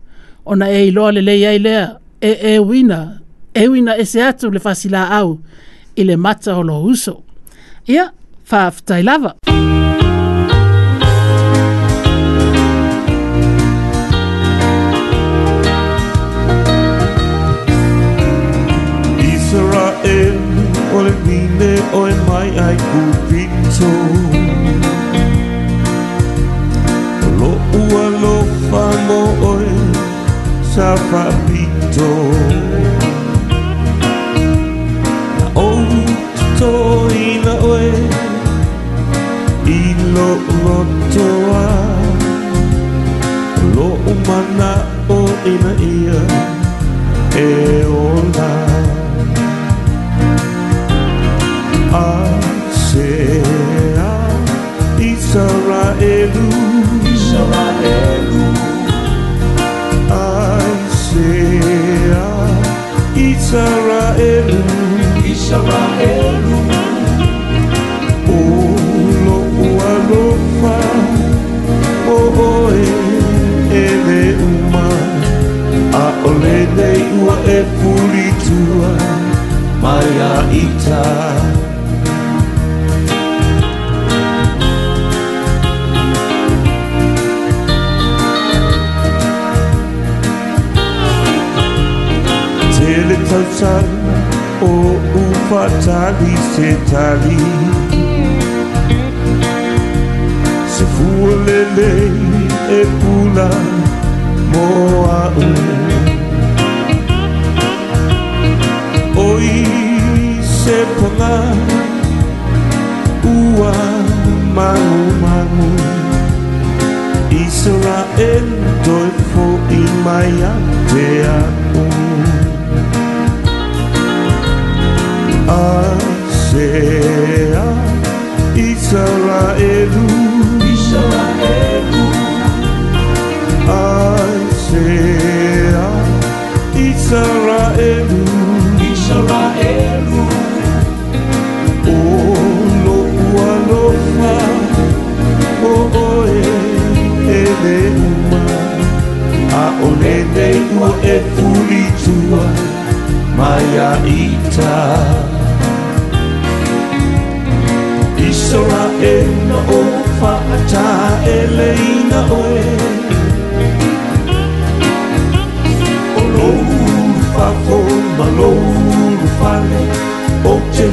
Ona e iloa le lei lea, e e wina, e wina e se atu le fasila au, i le mata o lo uso. Ia, whaafutai lava. Israel, ole mine, oe mai ai kupito. Israel, ole mine, oe mai ai kupito. Uwalo fango oy sa fabito O to ina oy Ilo lotoa Lo umana o ina ia E ola Asea Israelu Israelu Israel, say ah, Epula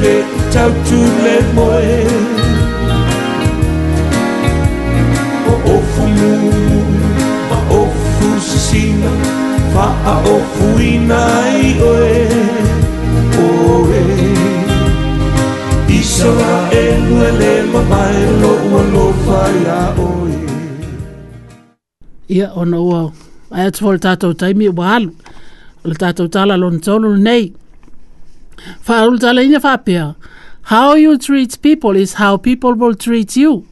te tau tu le moe O ofu mu, ma ofu sisina Fa a ofu ina i oe, oe Iso a e nuele ma mai lo ua lo fai a oe Ia ona ua, ai atu wale tātou taimi e wahalu Wale tātou tala lona tolu nei Ia Whaaru tala ina whapea. How you treat people is how people will treat you.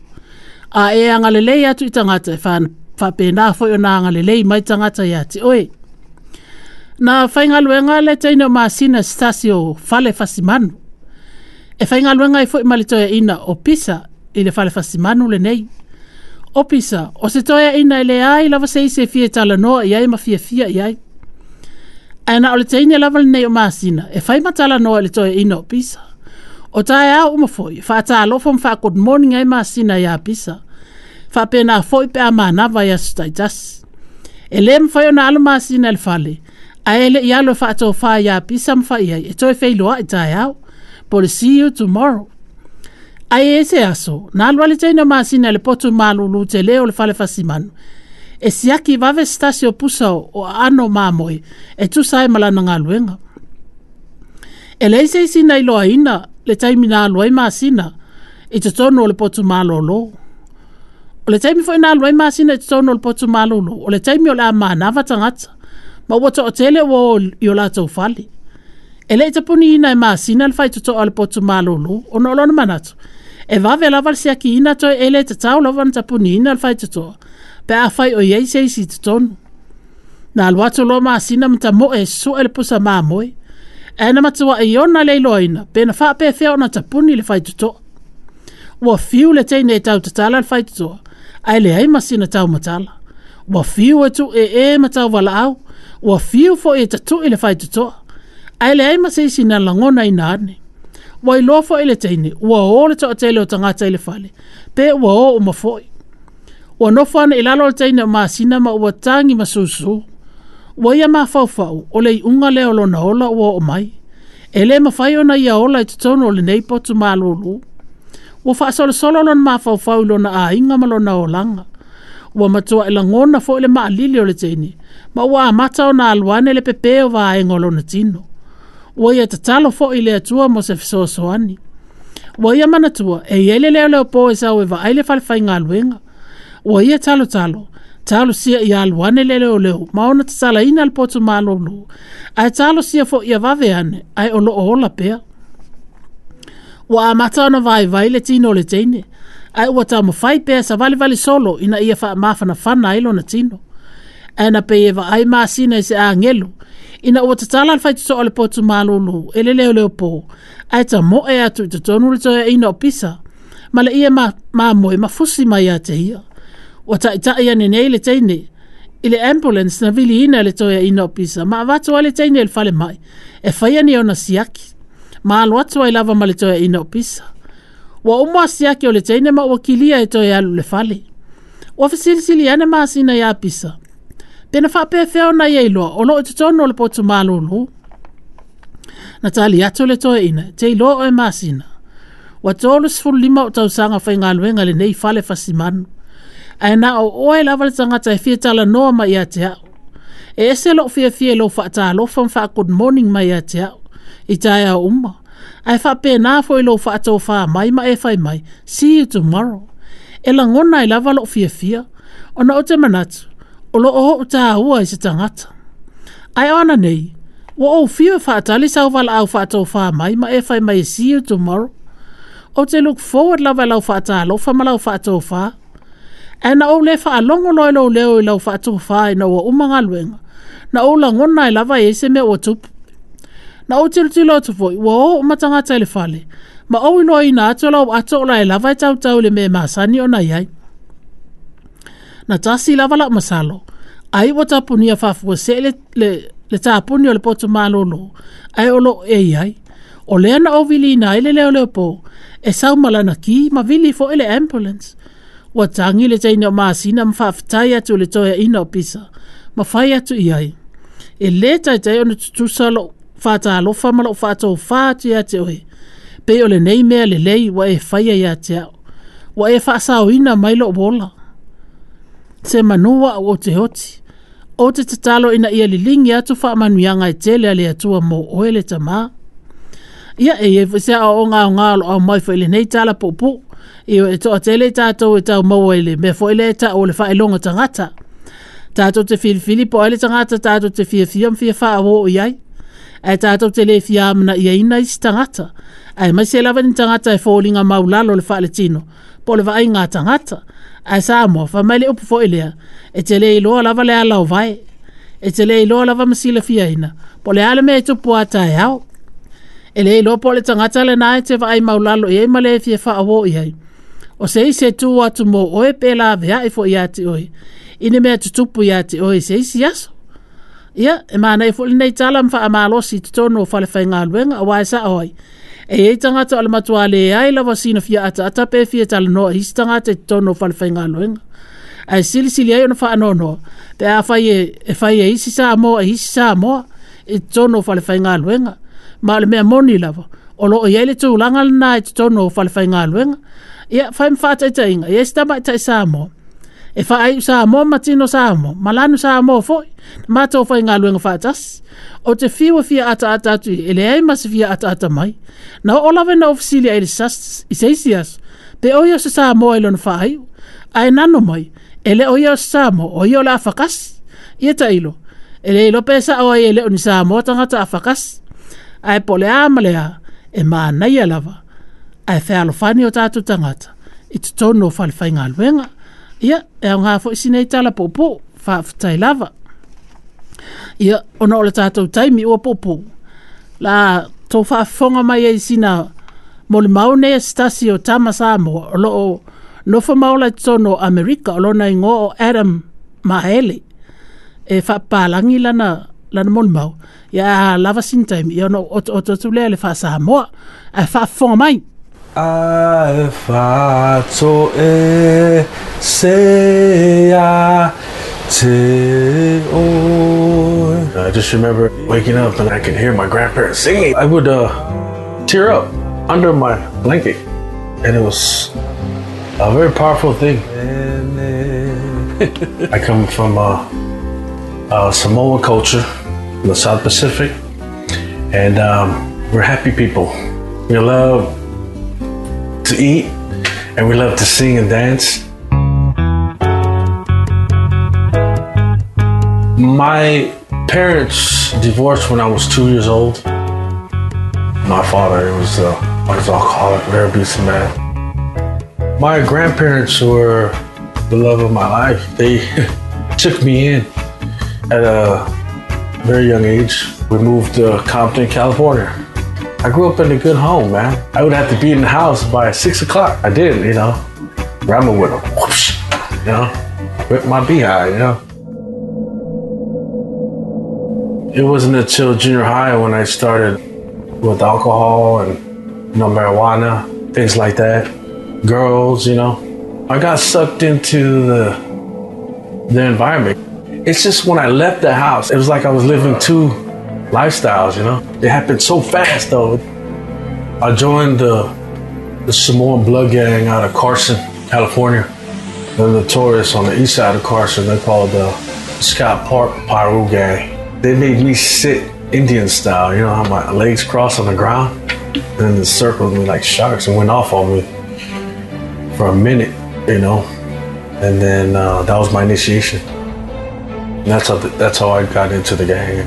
A e angalelei atu i tangata e whan whapea nā fwoi o nā angalelei mai tangata ya ati. Oe. Na whainga luenga le teina mā sina stasi o fale fasi E whainga luenga i fwoi malitoia ina o pisa i le fale fasi le nei. O pisa, o se toia ina i e le ai lava seise fie tala noa i ai ma fia fia i ai ana o le teine lava lenei o masina e fai matala noa le toe ina o pisa o tae a uma foi faatalofa ma faakodmoning ai masina iā pisa faapena foi pe a manava ia sotaitasi e lē ma fai ona alo masina i le fale ae le i alo e faatofā iā pisa ma faʻi ai e toe feiloaʻi taeao po le siu tomorrow ae e se aso na alu a le teine o masina i le potu malūlū tele o le fale fasimanu e siaki vave stasi o pusa o ano mamoi e tu sae malana ngā luenga. E leise isi nei loa ina le taimi nā luai māsina i te tonu o le potu mālo lo. O le taimi fwoi nā luai māsina i te tonu o le potu mālo lo. O le taimi o le amā nava tangata ma wata o tele wā o i o lātou fali. E le te puni ina e māsina le fai tuto o le potu mālo lo o nolona manatu. E vave lavar siaki ina toi e le te tau lavan te puni ina le fai tuto o le potu mālo lo pe a fai o iei se isi tutonu. Nā luato loa maa sina mta mo e so e le posa maa moe. E na matua e iona le iloina, pe na faa pe feo na tapuni le fai tuto. Ua fiu le teine e tau tatala le fai tuto, ai le hei masina tau matala. Ua fiu e tu e e matau wala au, ua fiu fo e tatu i le fai tuto, ai le hei masi isi na langona i nane. Ua ilofo e le teine, ua o le toa tele o tangata i fale, pe ua o umafoi ua nofo ana i taina o masina ma ua tagi ma susu ua ia mafaufau o le iʻuga lea o lona ola ua oo mai e lē mafai ona ia ola i totonu o lenei potu malūlū ua faasolosolo lona mafaufau i lona aiga ma lona olaga ua matua e lagona foʻi le maʻalili o le teini ma ua amata ona alu ane le pepē o vaega o lona tino ua ia tatalo fo ile le atua mo se fesoasoani ua ia manatua e iai le leoleo po e sau e vaai le ua ia talo talo. talotalo talosia i aluane leleoleo ma ona tatalaina a le poto malolu ae talosia foʻi a vave ane ae o loo ola pea ua amata ona vaevai le tino o le teine ae ua taumafai pea sa vali solo ina ia faamafanafana ai na tino ae na peie vaai masina i e se agelu ina ua tatala le faitoto'o le poto malolu e leleoleo po ae tamoʻe atu i totonu le toeaina o pisa ma le ia mamoe ma fusi mai iā te ia wa ta ita ia nene ile teine ile ambulance na vili ina le toya ina opisa ma vato ale teine ele fale mai e faya ni ona siaki ma alo atu ai lava ma le toya ina opisa wa umu siaki o le teine ma wakilia e toya alu le fale wa fisilisili ane maa sina ya opisa pena faa pe feo na ye iloa olo ututono e le potu maa lulu na tali ato le toya ina te iloa o e maa sina wa tolu sifuru lima utausanga fai ngaluenga le nei fale fasimanu ae na o oe la le tagata e fia talanoa mai iā te a'u e ese lo'o fiafia i lou faatalofa ma good morning mai a te a'u i taeao uma ae faapenā foi lou faatofā mai ma e fai mai see you tomorrow e lagona i lava lo'o fiafia ona o te manatu o lo lo'o ho'u tāua i se tagata ae ona nei ua ou fio e fa sauvala'au faatofā mai ma e fai mai e see you tomorrow o te look forward la fa lava e lau faatalofa ma lau faatofā e na ou le wha alongo noi lau leo i lau wha atuku wha i na ua umanga luenga. Na ou la ngona i lava e se me ua tupu. Na ou tiru tilo atu fwoi, ua o umatanga tai fale. Ma ou ino i na atu lau ato ola e lava i tau tau le me maasani o na iai. Na tasi lava la masalo. Ai ua tapu ni a fafua se le, le, le tapu ni o le potu malolo. Ai olo e iai. O lea na ou vili ina ele leo leo po. E sau malana ki ma vili fo ele ambulance ua tagi le taina o masina ma faafetai atu o le toeaina o pisa ma fai atu i ai e lē taitai ona tutusa loo faatalofa ma loo faatoufā atu iā te oe pei o lenei mea lelei ua e faia iā te ao ua e ina mai loo ola se manua o ou te oti ou te tataloina ia liligi atu faamanuiaga i tele a le atua mo oe le tamā ia e iai e o se aoo gaogalo au mai foi lenei tala puupuu Iyo e toa te le tātou e tau maua ele, me fo ele e tau le whae longa tangata. Tātou te fili fili po ele tangata, tātou te fia fiam fia wha o iai. E tātou te le fia amna ia ina isi tangata. E mai se lawa ni tangata e fōlinga maulalo le whae le tino, po le whae ngā tangata. E sā mua, wha mai le upu fo elea, e te le iloa lawa le ala o vai. E te le iloa lawa masila fia ina, po le ala me e tupu ata e hao e le ilopo le tangata le nae te vai maulalo iei ma le e fie faa wo iei. O sei se tu atu mo oe pe la vea e fo i oi. Ine mea tutupu i ati oi sei isi aso. Ia, e mana e fo nei tala mfa a malosi titono o fale fai ngā luenga a waisa oi. E ei tangata o le matua le ea i lawa sina fia ata ata pe fia tala noa isi tangata titono e o fale fai ngā luenga. Ai sili sili ai no fa anono. Te a fai e, e fai e isi sa mo e isi sa mo e titono o fale fai ngā luenga. Ia, ma le mea moni lava. O loo yele tu langa lana e tono o fale fai ngā Ia fai mwhata i inga, ia sitama i tai sāmo. E fai sa mo matino sa malanu sa mo fo, mato fai ngā luenga fātas. O te fiwa fia ata ata atu, ele ai masi fia ata ata mai. Na o olawe na ofisili ai sas, i seisias, te oio se sa mo lona fai, ai nano mai, ele oio se sa mo, oio la afakas. Ia ta ilo, ele ilo pesa o ai ele oni sa mo tangata afakas ae pole amalea e manaia lava ae fani o tatou tagata i totonu o faalefaigaluega ia e aogā foʻi sinei tala poʻupuʻu faafetai lava ia ona o le tatou taimi ua poʻupuʻu la tou faafofoga mai ai sina mo le mau nei e se tasi o tama samoa o loo nofa maola i totonu o amerika o lona igo o adam maele e faapalagi lana lana molimau ia lava sinitime ia ona otoatulea le faasahamoa ae faafofoga mai ae fatoe sea te oe I just remember waking up and I could hear my grandparents singing. I would uh, tear up under my blanket, and it was a very powerful thing. I come from uh, uh, Samoa culture in the South Pacific. And um, we're happy people. We love to eat and we love to sing and dance. My parents divorced when I was two years old. My father was, uh, was an alcoholic, very abusive man. My grandparents were the love of my life. They took me in at a very young age, we moved to Compton, California. I grew up in a good home, man. I would have to be in the house by six o'clock. I did, you know. Ramming with a whoosh, you know, with my beehive, you know. It wasn't until junior high when I started with alcohol and, you know, marijuana, things like that. Girls, you know. I got sucked into the, the environment. It's just when I left the house, it was like I was living two lifestyles, you know? It happened so fast, though. I joined the, the Samoan Blood Gang out of Carson, California. They're notorious on the east side of Carson. They're called the Scott Park Pyro Gang. They made me sit Indian style, you know, how my legs crossed on the ground. And then it circled me like sharks and went off on me for a minute, you know. And then uh, that was my initiation. And that's how, that's how I got into the gang.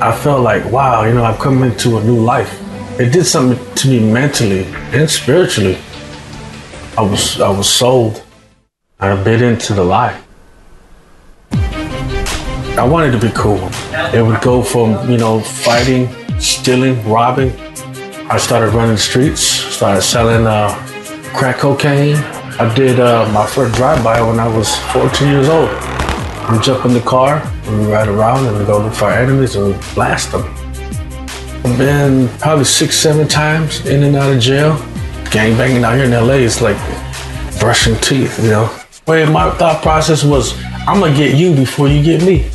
I felt like, wow, you know, I've come into a new life. It did something to me mentally and spiritually. I was, I was sold. I bit into the lie. I wanted to be cool. It would go from, you know, fighting, stealing, robbing. I started running the streets, started selling uh, crack cocaine. I did uh, my first drive-by when I was 14 years old. We jump in the car and we ride around and we go look for our enemies and we blast them. I've been probably six, seven times in and out of jail. Gang banging out here in LA is like brushing teeth, you know. Where my thought process was, I'm gonna get you before you get me.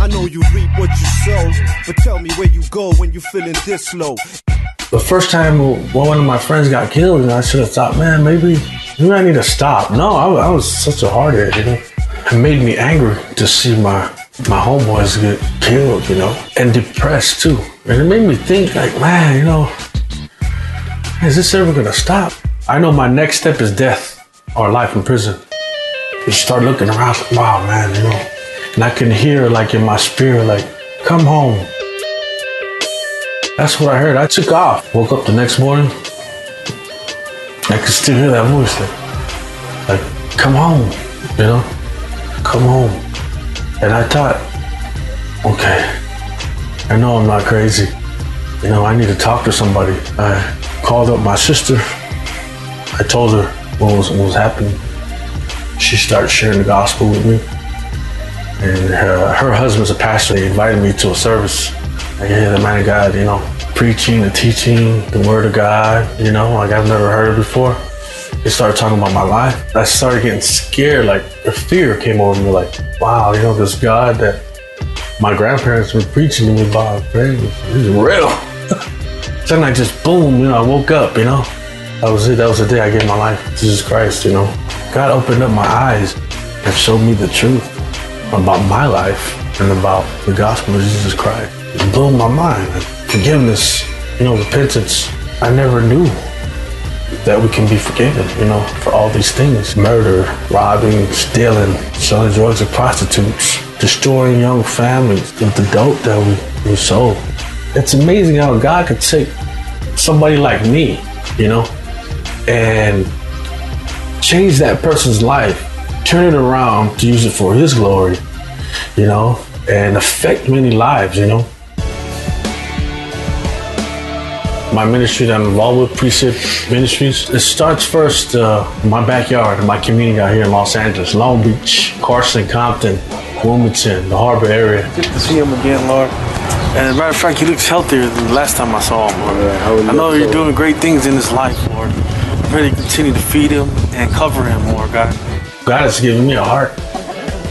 I know you reap what you sow, but tell me where you go when you feeling this low. The first time one of my friends got killed, and I should have thought, man, maybe Maybe I need to stop. No, I, I was such a hardhead, you know. It made me angry to see my my homeboys get killed, you know, and depressed too. And it made me think, like, man, you know, is this ever gonna stop? I know my next step is death or life in prison. You start looking around, like, wow, man, you know. And I can hear, like, in my spirit, like, come home. That's what I heard. I took off. Woke up the next morning, I could still hear that voice like, like, come home, you know, come home. And I thought, okay, I know I'm not crazy. You know, I need to talk to somebody. I called up my sister. I told her what was, what was happening. She started sharing the gospel with me. And her, her husband's a pastor. He invited me to a service. I hear the man of God, you know, preaching, the teaching, the word of God, you know, like I've never heard it before. They started talking about my life. I started getting scared, like the fear came over me, like, wow, you know, this God that my grandparents were preaching to me about, man, is real. then I just boom, you know, I woke up, you know. That was it, that was the day I gave my life to Jesus Christ, you know. God opened up my eyes and showed me the truth about my life and about the gospel of Jesus Christ. It blew my mind forgiveness, you know, repentance. I never knew that we can be forgiven, you know, for all these things murder, robbing, stealing, selling drugs to prostitutes, destroying young families with the dope that we, we sold. It's amazing how God could take somebody like me, you know, and change that person's life, turn it around to use it for His glory, you know, and affect many lives, you know. my ministry that I'm involved with, Precept Ministries. It starts first uh, my backyard, my community out here in Los Angeles, Long Beach, Carson, Compton, Wilmington, the harbor area. Good to see him again, Lord. And matter of fact, he looks healthier than the last time I saw him, Lord. Yeah, I know you're so. doing great things in his life, Lord. I pray to continue to feed him and cover him, more, God. God has given me a heart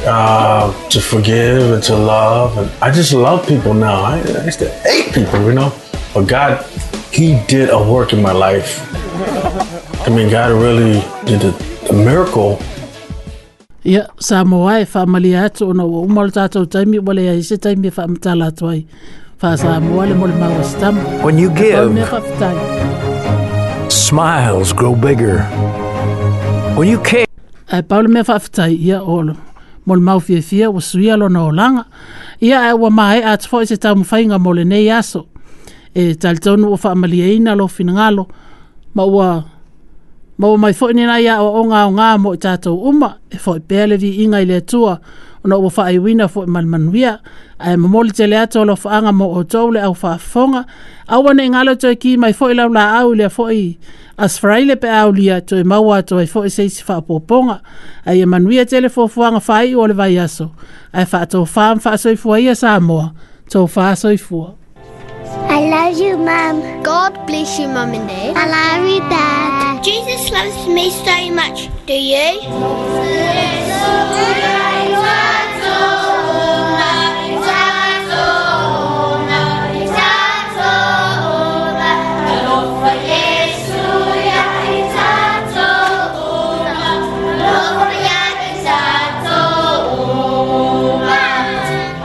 uh, to forgive and to love. And I just love people now. I, I used to hate people, you know. But God he did a work in my life. I mean, God really did a, a miracle. Ia, sa moa e whaamalia atu ona o umar tātou taimi, wale ai se taimi e whaamatala atu ai. Wha sa moa le mole maua stamu. When you give, smiles grow bigger. When you care. Ai paule mea whaafitai ia olo. Mole mau fia fia, wa suia lona o langa. Ia ai wa mai atu fo i se tamu whainga mole nei aso. e talitonu o whaamalia ina lo finangalo ma ua ma ua mai fwoi nina ia o ngā o mo i uma e fwoi pēle di inga i le tua o na ua whaai wina fwoi manmanuia a e mamoli te lea tolo whaanga mo o tau au whaafonga a ua ne ngalo toi ki mai fwoi lau la au le fwoi asfraile pe au lia toi maua toi fwoi seisi whaapoponga a e manuia te le fwoi whai o le vai aso so e whaatou whaam whaasoi fwoi ia sa amoa tau whaasoi fwoi bless you, Mum. God bless you, Mum and Dad. I love you, Dad. Jesus loves me so much. Do you?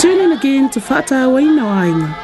in again to Fata Wainawainga